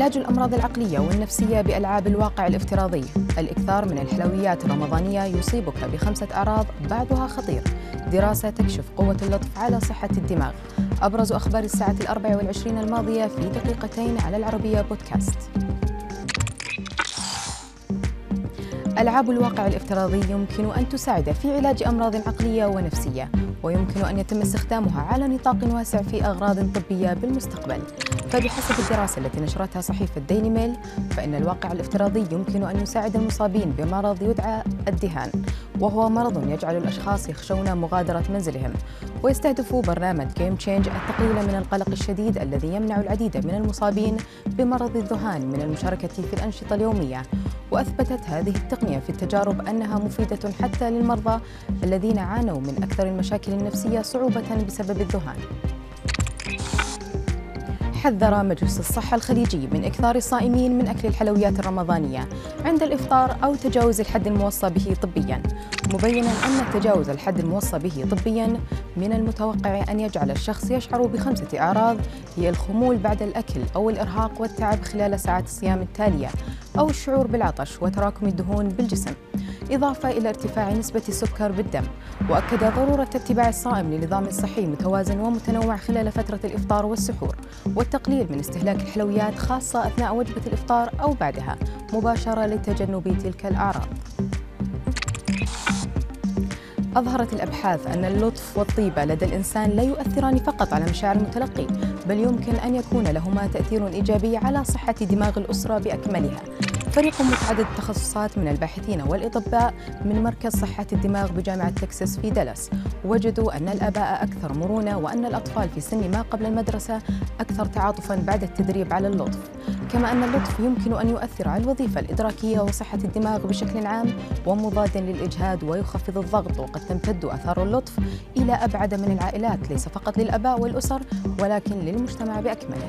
علاج الأمراض العقلية والنفسية بألعاب الواقع الافتراضي. الإكثار من الحلويات الرمضانية يصيبك بخمسة أعراض بعضها خطير. دراسة تكشف قوة اللطف على صحة الدماغ. أبرز أخبار الساعة الأربع والعشرين الماضية في دقيقتين على العربية بودكاست. ألعاب الواقع الافتراضي يمكن أن تساعد في علاج أمراض عقلية ونفسية. ويمكن أن يتم استخدامها على نطاق واسع في أغراض طبية بالمستقبل. فبحسب الدراسة التي نشرتها صحيفة ديلي ميل فإن الواقع الافتراضي يمكن أن يساعد المصابين بمرض يدعى الذهان. وهو مرض يجعل الأشخاص يخشون مغادرة منزلهم ويستهدف برنامج gameChange التقليل من القلق الشديد الذي يمنع العديد من المصابين بمرض الذهان من المشاركة في الأنشطة اليومية. وأثبتت هذه التقنية في التجارب أنها مفيدة حتى للمرضى الذين عانوا من أكثر المشاكل النفسية صعوبة بسبب الذهان. حذر مجلس الصحة الخليجي من إكثار الصائمين من أكل الحلويات الرمضانية عند الإفطار أو تجاوز الحد الموصى به طبياً. مبيناً أن تجاوز الحد الموصى به طبياً من المتوقع أن يجعل الشخص يشعر بخمسة أعراض هي الخمول بعد الأكل أو الإرهاق والتعب خلال ساعات الصيام التالية أو الشعور بالعطش وتراكم الدهون بالجسم. إضافة إلى ارتفاع نسبة السكر بالدم وأكد ضرورة اتباع الصائم لنظام صحي متوازن ومتنوع خلال فترة الإفطار والسحور والتقليل من استهلاك الحلويات خاصة أثناء وجبة الإفطار أو بعدها مباشرة لتجنب تلك الأعراض. أظهرت الأبحاث أن اللطف والطيبة لدى الإنسان لا يؤثران فقط على مشاعر المتلقي بل يمكن أن يكون لهما تأثير إيجابي على صحة دماغ الأسرة بأكملها. فريق متعدد التخصصات من الباحثين والأطباء من مركز صحة الدماغ بجامعة تكساس في دالاس. وجدوا أن الآباء أكثر مرونة وأن الأطفال في سن ما قبل المدرسة أكثر تعاطفا بعد التدريب على اللطف. كما أن اللطف يمكن أن يؤثر على الوظيفة الإدراكية وصحة الدماغ بشكل عام ومضادا للإجهاد ويخفض الضغط وقد تمتد أثار اللطف إلى أبعد من العائلات. ليس فقط للآباء والأسر ولكن للمجتمع بأكمله.